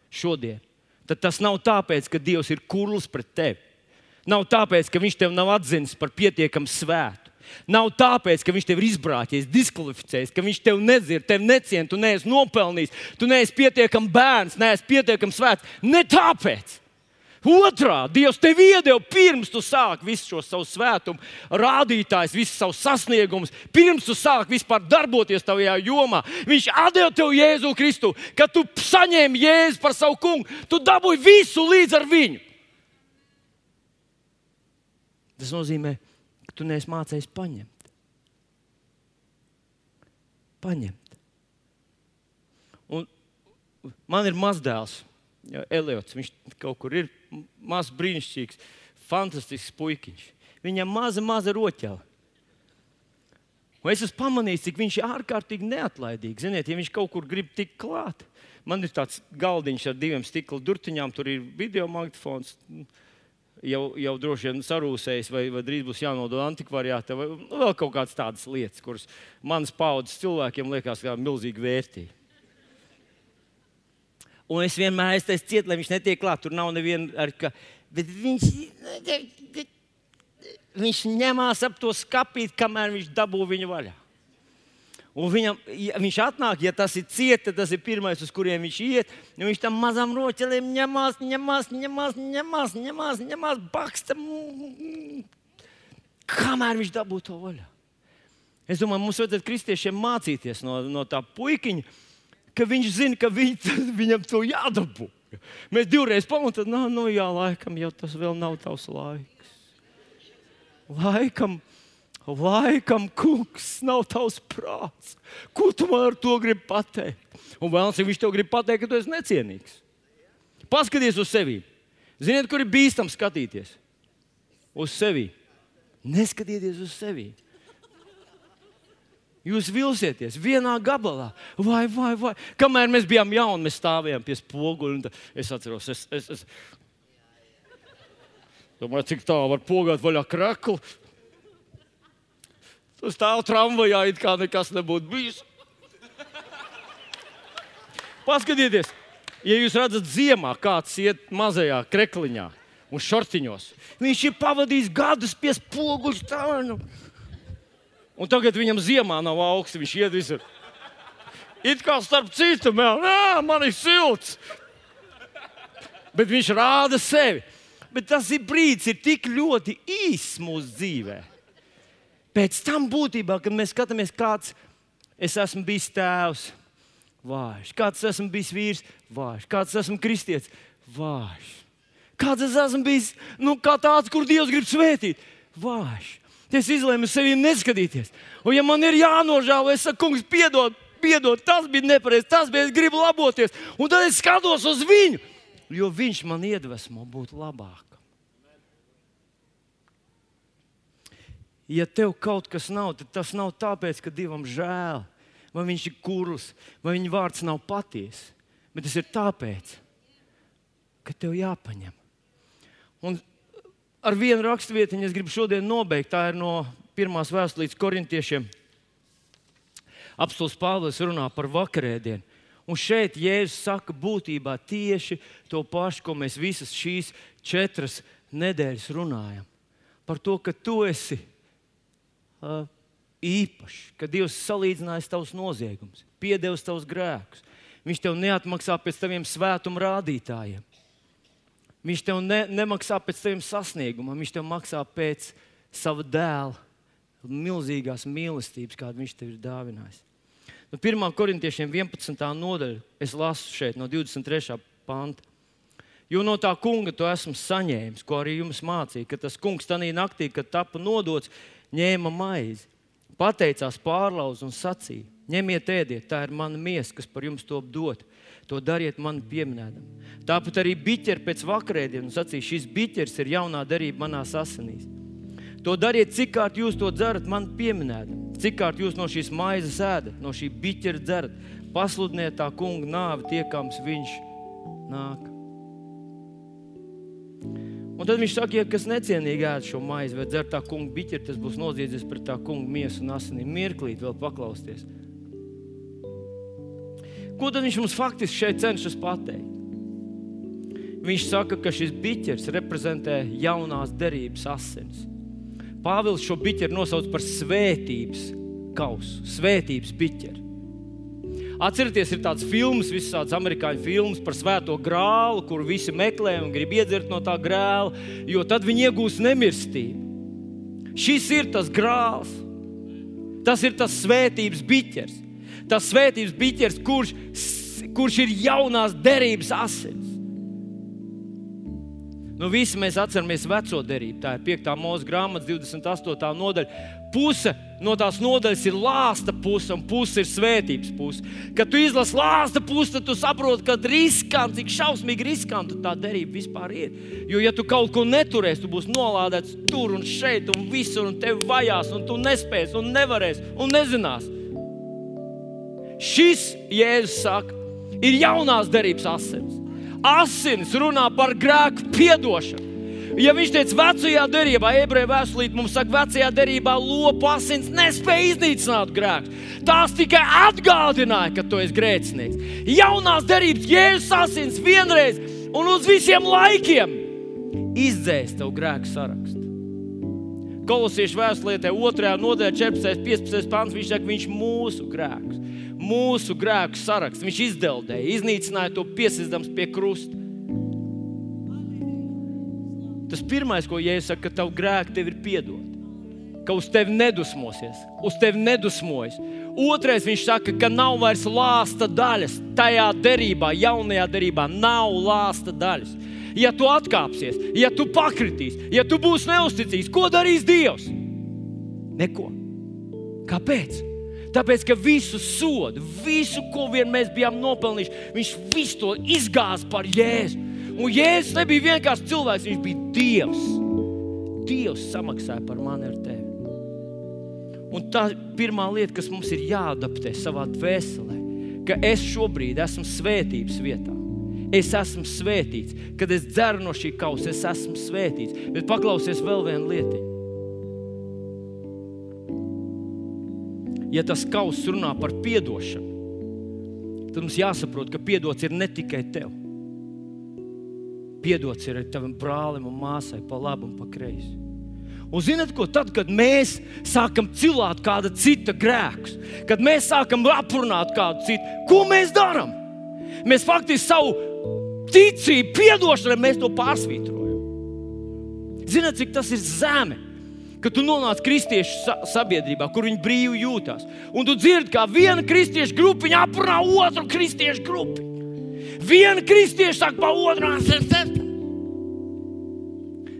šodien, tad tas nav tāpēc, ka Dievs ir kurls pret tevi. Nav tāpēc, ka Viņš tev nav atzīmis par pietiekami svētu. Nav tāpēc, ka viņš tev ir izbrāķis, diskvalificējis, ka viņš tev nedzird, tev neciena, tu neesi nopelnījis, tu neesi pietiekami bērns, neesi pietiekami svēts. Ne tāpēc. Otrā, Dievs tev iedeva pirms tu sāki visu šo savu svētumu, rādītājs, visus savus sasniegumus, pirms tu sāki vispār darboties tajā jomā. Viņš deva tev Jēzu Kristu, kad tu saņēmi Jēzu par savu kungu, tu dabūji visu līdz ar viņu. Tas nozīmē, ka tu neesi mācījis paņemt. Paņemt. Un man ir mazdēls, Eliots. Viņš kaut kur ir mazs, brīnišķīgs, fantastisks puikiņš. Viņam maza, maza roķela. Un es esmu pamanījis, cik viņš ir ārkārtīgi neatlaidīgs. Ziniet, ja viņš kaut kur grib tikt klāt, man ir tāds galdiņš ar diviem stikla durtiņām, tur ir video magnetofons. Jau, jau droši vien sarūsējis, vai, vai drīz būs jānodod antikvariātā, vai vēl kaut kādas tādas lietas, kuras manas paudzes cilvēkiem liekas kā milzīgi vērtīgi. Un es vienmēr esmu ciet, lai viņš netiek klāt. Tur nav neviena ar kā. Bet viņš, viņš ņemās ap to skapīt, kamēr viņš dabū viņu vaļā. Un viņam, ja viņš atnāk, ja tas ir cieta, tas ir pirmais, uz kuriem viņš iet. Viņš tam mazam roķelim ņemās, ņemās, ņemās, ņemās, ņemās, ņemās baksta. Kamēr viņš dabū to vaļā. Es domāju, mums vajadzētu kristiešiem mācīties no, no tā puikiņa ka viņš zina, ka viņ, viņam to jādabū. Mēs divreiz pamanām, nu, nu jā, laikam jau tas vēl nav tavs laiks. Laikam, laikam, kungs, nav tavs prāts. Ko tu man ar to gribi pateikt? Un vēl viņš tev grib pateikt, ka tu esi necienīgs. Paskaties uz sevi. Ziniet, kur ir bīstami skatīties? Uz sevi. Neskatieties uz sevi. Jūs vilsieties vienā gabalā, vai, vai, vai. Kamēr mēs bijām jauni, mēs stāvējām pie spoguļa. Es atceros, es, es, es domāju, cik tā var pogāt vaļā kraklu. Stāv tramvajā, it kā nekas nebūtu bijis. Paskatieties, ja jūs redzat, ziemā kāds iet mazajā krekliņā un šortiņos. Viņš ir pavadījis gadus pie spoguļa stāvā. Un tagad viņam ziemā nav augsts, viņš iet visur. It kā starp citu, man, ir silts. Bet viņš rāda sevi. Bet tas ir brīdis, ir tik ļoti īss mūsu dzīvē. Pēc tam būtībā, kad mēs skatāmies, kāds es esmu bijis tēvs, vājš, kāds esmu bijis vīrs, vājš, kāds esmu kristietis, vājš. Kāds es esmu bijis nu, kā tāds, kur Dievs grib svētīt, vājš. Es izlēmu sevi neskatīties. Un, ja man ir jānožēlo, es saku, kungs, piedod, piedod, tas bija nepareizi, tas bija, es gribu laboties. Un tad es skatos uz viņu, jo viņš man iedvesmo būt labākam. Ja tev kaut kas nav, tad tas nav tāpēc, ka Dievam žēl, vai viņš ir kurls, vai viņa vārds nav patiesa. Bet tas ir tāpēc, ka tev jāpaņem. Un ar vienu raksturvietiņu es gribu šodien nobeigt. Tā ir no pirmās vēstures korintiešiem. Apstults Pāvils runā par vakarēdienu. Un šeit Jēzus saka būtībā tieši to pašu, ko mēs visas šīs četras nedēļas runājam. Par to, ka tu esi uh, īpašs, ka Dievs salīdzinājis tavus noziegumus, piedevis tavus grēkus. Viņš tev neatmaksā pēc taviem svētuma rādītājiem. Viņš tev ne, nemaksā pēc taviem sasniegumiem, viņš tev maksā pēc sava dēla milzīgās mīlestības, kādu viņš tev ir dāvinājis. No 1. korintiešiem 11. nodaļa, es lasu šeit no 23. panta. Jo no tā kunga to esmu saņēmis, ko arī jums mācīja, ka tas kungs tajā naktī, kad tika nodots, ņēma maizi, pateicās pārlauz un sacīja: Ņemiet, ēdiet, tā ir mana miesa, kas par jums to dod. To dariet man pieminētam. Tāpat arī biķeri pēc vakarēdienas sacīja: Šis biķers ir jaunā darība manās asinīs. To dariet, cik kārt jūs to dzerat, man pieminētam. Cik kārt jūs no šīs maizes ēdat, no šī biķera dzerat. Pasludiniet tā kunga nāvi, tiekams viņš nāk. Un tad viņš saka, ja kas necienīgi ēd šo maizi vai dzer tā kunga biķeri, tas būs noziedzis pret tā kunga miesu un asinīm. Mirklīt vēl paklausties. Ko tad viņš mums faktiski šeit cenšas pateikt? Viņš saka, ka šis biķers reprezentē jaunās derības asinis. Pāvils šo biķeri nosauc par svētības kausu, svētības biķeri. Atcerieties, ir tāds filmas, visas tādas amerikāņu filmas par svēto grālu, kur visi meklē un grib iedzert no tā grāla, jo tad viņi iegūs nemirstību. Šis ir tas grāls, tas ir tas svētības biķers. Tas svētības biķers, kurš, kurš ir jaunās derības asins. Nu, visi mēs atceramies veco derību. Tā ir 5. mūža grāmatas 28. nodaļa. Puse no tās nodaļas ir lāsta puse, un puse ir svētības puse. Kad tu izlasi lāsta pusi, tad tu saproti, ka riskanti, cik šausmīgi riskanti tā derība vispār ir. Jo, ja tu kaut ko neturēsi, tu būsi nolādēts tur un šeit, un visur, un tevi vajās, un tu nespēsi, un nevarēsi, un nezinās. Šis, Jēzus saka, ir jaunās derības asins asins runā par grēku piedošanu. Ja viņš teica, vecajā derībā, ebreju vēstulīt mums saka, vecajā derībā lopu asins nespēja iznīcināt grēkus. Tās tikai atgādināja, ka tu esi grēcinieks. Jaunās derības jēzus asins vienreiz un uz visiem laikiem izdzēs tev grēku sarakstu. Kolosiešu vēstulē, 2. nodaļā, 14. un 15. pāns, viņš saka, viņš mūsu grēkus mūsu grēku sarakstu. Viņš izdeldēja, iznīcināja to piesistams pie krusta. Tas pirmais, ko Jēzus saka, ka tavu grēku tev ir piedot. Ka uz tevi nedusmosies, uz tevi nedusmojas. Otrais viņš saka, ka nav vairs lāsta daļas. Tajā derībā, jaunajā derībā, nav lāsta daļas. Ja tu atkāpsies, ja tu pakritīsi, ja tu būsi neusticīgs, ko darīs Dievs? Neko. Kāpēc? Tāpēc, ka visu sodu, visu, ko vien mēs bijām nopelnījuši, viņš visu to izgāza par Jēzu. Un Jēzus nebija vienkārši cilvēks, viņš bija Dievs. Dievs samaksāja par mani ar tevi. Un tā ir pirmā lieta, kas mums ir jāadaptē savā dvēselē, ka es šobrīd esmu svētības vietā. Es esmu svētīts. Kad es dzeru no šī kausa, es esmu svētīts. Bet paklausies vēl vienu lietiņu. ja tas kauss runā par atdošanu, tad mums jāsaprot, ka piedots ir ne tikai tev. Piedots ir tavam brālim un māsai pa labi un pa kreisi. Un zinot, ko tad, kad mēs sākam cilāt kāda cita grēkus, kad mēs sākam aprunāt kādu citu, ko mēs darām? Mēs faktiski savu ticību, atdošanai, mēs to pārsvītrojam. Zināt, cik tas ir zemi? ka tu nonāc kristiešu sabiedrībā, kur viņi brīvi jūtas. Un tu dzirdi, kā viena kristiešu grupiņa aprunā otru kristiešu grupu. Viena kristieša saka, pa otru sēž.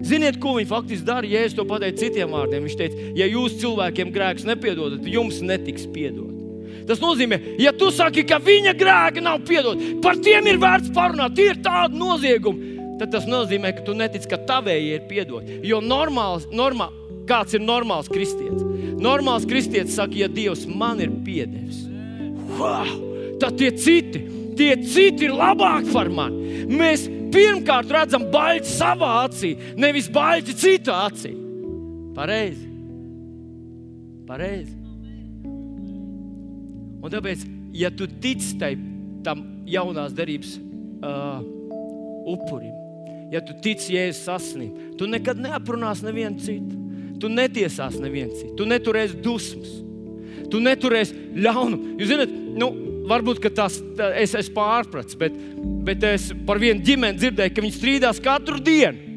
Ziniet, ko viņi faktiski dara? Es to pateicu citiem vārdiem, viņš teica, ja jūs cilvēkiem grēkus nepiedodat, tad jums netiks piedot. Tas nozīmē, ja tu saki, ka viņa grēki nav piedoti, par tiem ir vērts parunāt, tie ir tādi noziegumi. Tad tas nozīmē, ka tu netici, ka tavējie ir piedoti. Jo normāls, normāli, Kāds ir normāls kristietis? Normāls kristietis saka, ja Dievs man ir piedevis, wow, tad tie citi, tie citi ir labāki par mani. Mēs pirmkārt redzam baļķi savā acī, nevis baļķi citā acī. Pareizi. Pareizi. Un tāpēc, ja tu tici tai, tam jaunās derības uh, upurim, ja tu tici Jēzus asinīm, tu nekad neaprunās nevienu citu. Tu netiesās nevienu citu, tu neturēsi dusmas, tu neturēsi ļaunumu. Jūs zināt, nu, varbūt tas eh, es esmu pārpratis, bet, bet es par vienu ģimeni dzirdēju, ka viņi strīdās katru dienu.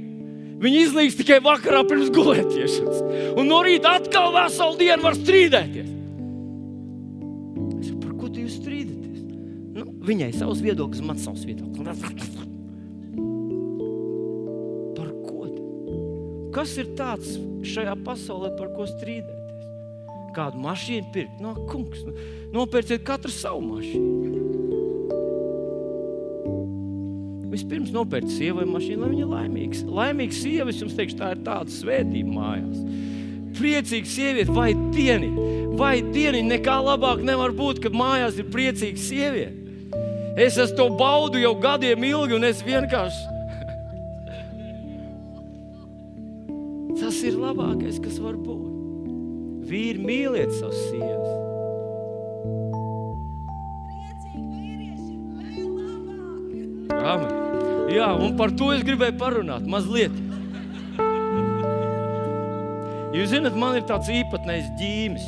Viņi izlīdz tikai vakarā pirms gulēšanas. Un no rīta atkal veselu dienu var strīdēties. Es saku, par ko jūs strīdaties? Nu, viņai savs viedoklis, man savs viedoklis. Par ko? Kas ir tāds šajā pasaulē, par ko strīdēties? Kādu mašīnu pirkt? No, kungs, nu, nopērciet katru savu mašīnu. Vispirms nopērciet sievai mašīnu, lai viņa ir laimīga. Laimīga sieva, es jums teikšu, tā ir tāda svētība mājās. Priecīga sieviete, vai dieni, vai dieni, nekā labāk nevar būt, kad mājās ir priecīga sieviete. Es to baudu jau gadiem ilgi, un es vienkārši [LAUGHS] Tas ir labākais, kas var būt. Vīri mīliet savus sievas. Amen. Jā, un par to es gribēju parunāt mazliet. Jūs zināt, man ir tāds īpatnējs ģīmis.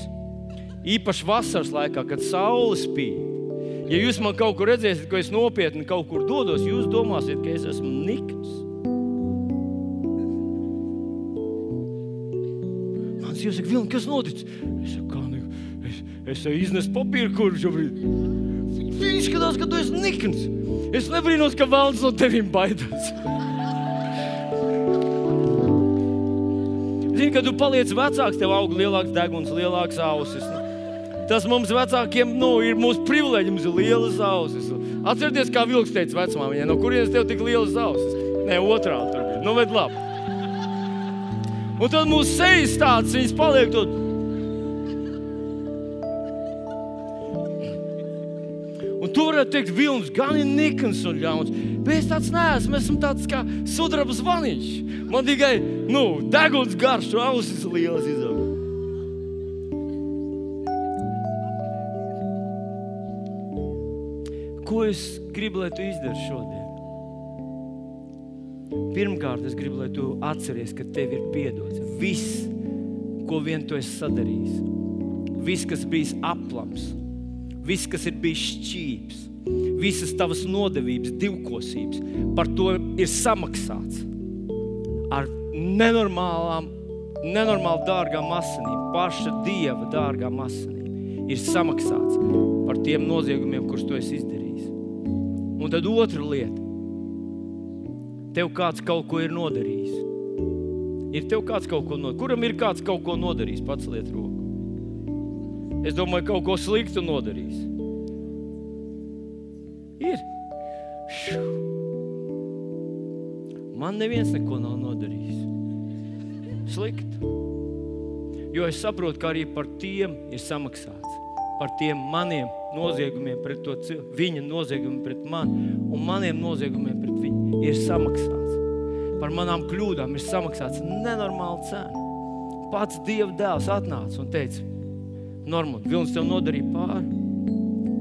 Īpaši vasaras laikā, kad saule spīd. Ja jūs man kaut kur redzēsiet, ka es nopietni kaut kur dodos, jūs domāsiet, ka es esmu nikns. Man jūs sakat, Vilni, kas noticis? Es saku, kā ne, es, es iznesu papīru, kurš šobrīd. Viņš skatās, ka tu esi nikns. Es nebrīnos, ka valsts no tevis baidās. Zini, kad tu paliec vecāks, tev aug lielāks deguns, lielāks ausis. Tas mums vecākiem nu, ir mūsu privilēģis, mums ir lielas ausis. Atcerieties, kā Vilks teica vecmāmiņai, no kurienes tev tik lielas ausis? Nē, otrādi tur bija. Nu, bet labi. Un tad mūsu sejas tādas, viņas paliek tādas. Un tu varētu teikt, Vilnis, gan ir nikns un ļauns. Bet es tāds neesmu. Es esmu tāds kā sudraba zvaniņš. Man tikai nu, deguns garš, ausis lielas izaug. Ko es gribu, lai tu izdari šodien? Pirmkārt, es gribu, lai tu atceries, ka tev ir piedots viss, ko vien tu esi sadarījis. Viss, kas bijis aplams, viss, kas ir bijis šķīps, visas tavas nodevības, divkosības, par to ir samaksāts ar nenormālām, nenormāli dārgām asinīm, paša dieva dārgām asinīm. Ir samaksāts par tiem noziegumiem, kurus tu esi izdarījis. Un tad otra lieta. Tev kāds kaut ko ir nodarījis. Ir tev kāds kaut ko nodarījis. Kuram ir kāds kaut ko nodarījis? Pats liet roku. Es domāju, kaut ko sliktu nodarījis. Ir. Šiu. Man neviens neko nav nodarījis. Slikti. Jo es saprotu, ka arī par tiem ir samaksāts. Par tiem maniem noziegumiem pret to cilvēku, viņa noziegumiem pret mani un maniem noziegumiem pret ir samaksāts. Par manām kļūdām ir samaksāts nenormāla cena. Pats Dieva dēls atnāca un teica, Normund, Vilnis tev nodarīja pāri.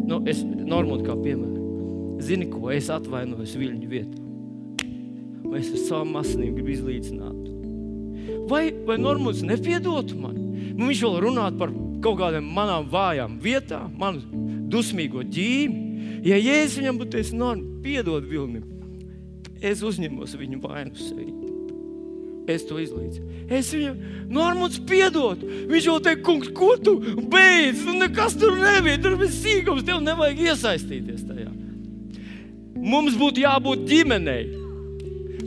Nu, es, Normund, kā piemēram, zini, ko es atvainojos Viļņu vietā. Vai es ar savām asinīm gribu izlīdzināt? Vai, vai Normunds nepiedotu man? Nu, viņš vēl runāt par kaut kādām manām vājām vietām, manu dusmīgo ģīmi. Ja Jēzus viņam būtu teicis, Normunds, piedod Vilnim, es uzņemos viņu vainu sevi. Es to izlīdzu. Es viņam, Normāls, piedod. Viņš jau teica, kungs, ko tu beidz? Nu, nekas tur nebija. Tur bija sīkums, tev nevajag iesaistīties tajā. Mums būtu jābūt ģimenei.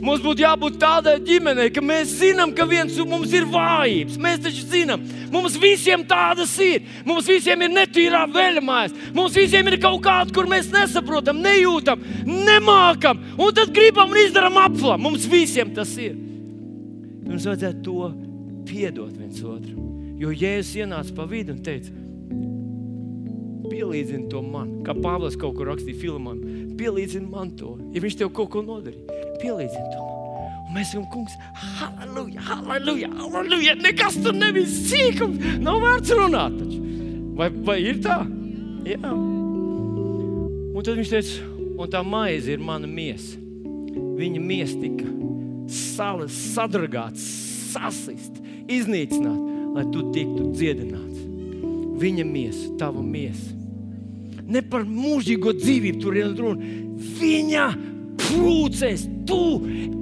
Mums būtu jābūt tādai ģimenei, ka mēs zinām, ka viens mums ir vājības. Mēs taču zinām, mums visiem tādas ir. Mums visiem ir netīrā veļamājas. Mums visiem ir kaut kāda, kur mēs nesaprotam, nejūtam, nemākam. Un tad gribam un izdarām aplam. Mums visiem tas ir. Mums vajadzētu to piedot viens otram. Jo Jēzus ienāca pa vidu un teica, pielīdzini to man. Kā Pāvils kaut kur rakstīja filmā, pielīdzini man to. Ja viņš tev kaut ko nodarīja, pielīdzini to man. Un mēs sakām, kungs, halleluja, halleluja, halleluja. Nekas tur nebija sīkums, nav vērts runāt. Taču. Vai, vai ir tā? Jā. Un tad viņš teica, un tā maize ir mana miesa. Viņa miesa tika salas, sadragāts, sasist, iznīcināt, lai tu tiktu dziedināts. Viņa miesa, tava miesa. Ne par mūžīgo dzīvību tur ir runa. Viņa plūcēs, tu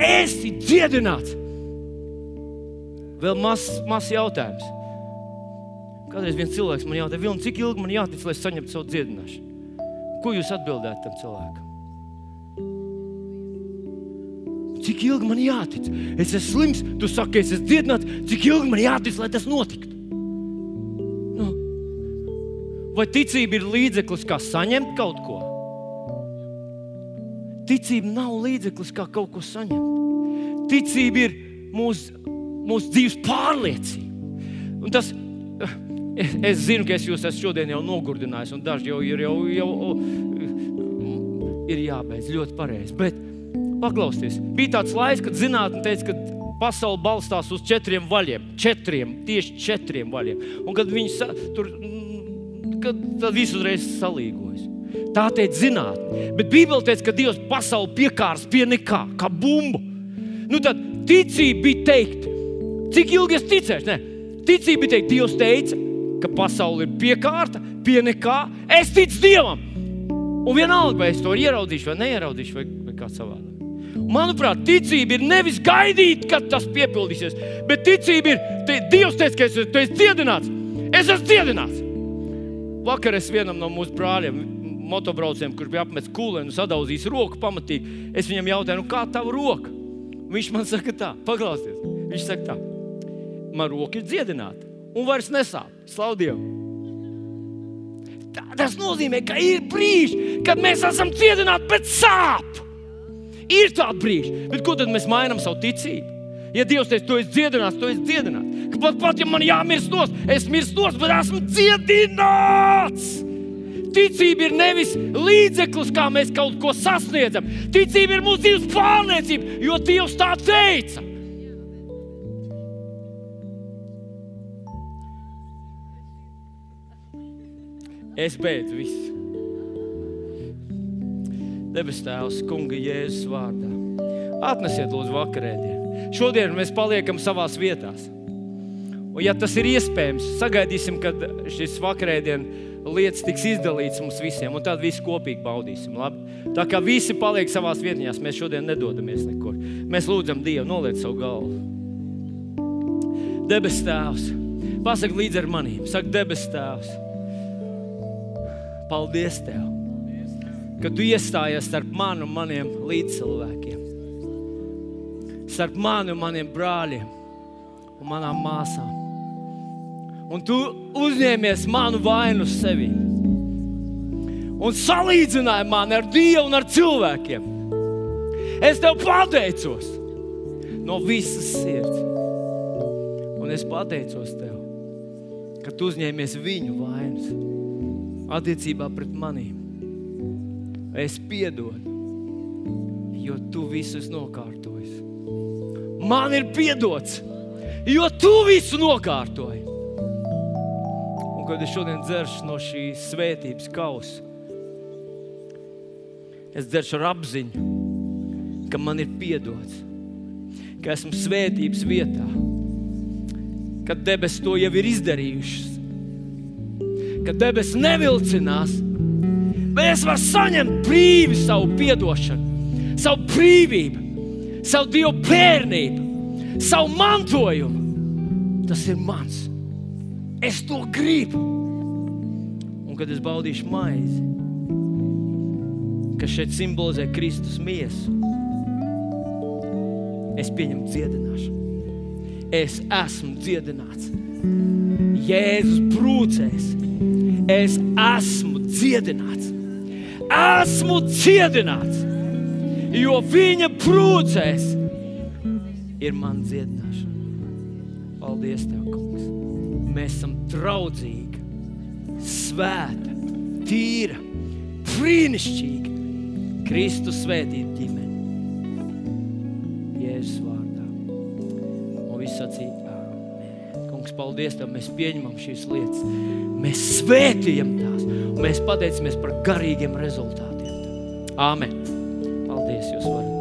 esi dziedināts. Vēl mazs mas jautājums. Kādreiz viens cilvēks man jautā, Vilni, cik ilgi man jātic, lai saņemtu savu dziedināšanu? Ko jūs atbildētu tam cilvēkam? Cik ilgi man jātic? Es esmu slims, tu saki, es esmu dziedināts. Cik ilgi man jātic, lai tas notiktu? Vai ticība ir līdzeklis, kā saņemt kaut ko? Ticība nav līdzeklis, kā kaut ko saņemt. Ticība ir mūsu, mūsu dzīves pārliecība. Un tas, es, es zinu, ka es jūs esmu šodien jau nogurdinājis, un daži jau ir, jau, jau, ir jābeidz ļoti pareizi. Bet paklausieties, bija tāds laiks, kad zinātnē teica, ka pasaule balstās uz četriem vaļiem. Četriem, tieši četriem vaļiem. Un kad viņi sa, tur kad viss uzreiz salīgojas. Tā teica zinātnē. Bet Bībelē teica, ka Dievs pasauli piekārs pie nekā, kā bumbu. Nu, tad ticība bija teikt, cik ilgi es ticēšu? Ne. Ticība bija teikt, Dievs teica, ka pasaule ir piekārta pie nekā. Es ticu Dievam! Un vienalga, vai es to ieraudzīšu vai neieraudzīšu, vai, vai kā savādāk. Manuprāt, ticība ir nevis gaidīt, kad tas piepildīsies, bet ticība ir, te, Dievs teica, ka es esmu dziedināts. Es esmu dziedināts. Vakar es vienam no mūsu brāļiem, motobraucējiem, kurš bija apmetis kūlēnu un sadauzījis roku pamatīgi, es viņam jautāju, nu, kā tava roka? Viņš man saka tā, paklausieties. Viņš saka tā, man roka ir dziedināta un vairs nesāp. Slaudievu! Tas nozīmē, ka ir brīži, kad mēs esam cietināti pēc sāpēm. Ir tādi brīži, bet ko tad mēs mainām savu ticību? Ja Dievs teica, tu esi dziedināts, tu esi dziedināts. Pat, pat ja man jāmirst nos, es mirstu nos, bet esmu dziedināts. Ticība ir nevis līdzeklis, kā mēs kaut ko sasniedzam. Ticība ir mūsu dzīves pārliecība, jo Dievs tā teica. Es beidzu visu. Debes Tēvs, Kunga Jēzus vārdā. Atnesiet, lūdzu, vakarēdienu. Šodien mēs paliekam savās vietās. Un, ja tas ir iespējams, sagaidīsim, kad šis vakarēdienas lietas tiks izdalīts mums visiem, un tad visi kopīgi baudīsim. Labi? Tā kā visi paliek savās vietās, mēs šodien nedodamies nekur. Mēs lūdzam Dievu, noliec savu galvu. Debes Tēvs, pasak līdzi ar maniem, saka, debes Tēvs Paldies Tev, ka Tu iestājies starp mani un maniem līdzcilvēkiem, starp mani un maniem brāļiem un manām māsām. Un Tu uzņēmies manu vainu sevi un salīdzināji mani ar Dievu un ar cilvēkiem. Es Tev pateicos no visas sirds. Un es pateicos Tev, ka Tu uzņēmies viņu vainas attiecībā pret maniem. Es piedodu, jo tu visu esi nokārtojis. Man ir piedots, jo tu visu nokārtoji. Kad es šodien dzeršu no šīs svētības kausa, es dzeršu ar apziņu, ka man ir piedots, ka esmu svētības vietā, ka debesis to jau ir izdarījušas ka debesis nevilcinās, bet es varu saņemt brīvi savu atdošanu, savu brīvību, savu dievu bērnību, savu mantojumu. Tas ir mans. Es to gribu. Un kad es baudīšu maizi, kas šeit simbolizē Kristus miesu, es pieņemu dziedināšanu. Es esmu dziedināts. Jēzus brūcēs es esmu dziedināts. Esmu dziedināts, jo viņa brūcēs ir man dziedināšana. Paldies, Tev, Kungs! Mēs esam draudzīgi, svēta, tīra, brīnišķīga, Kristus svētīta ģimene. Jēzus vārdā. Un viss sacīja, Kungs, paldies Tev, mēs pieņemam šīs lietas. Mēs svētījam tās un mēs pateicamies par garīgiem rezultātiem. Āmen! Paldies! Jūs varat!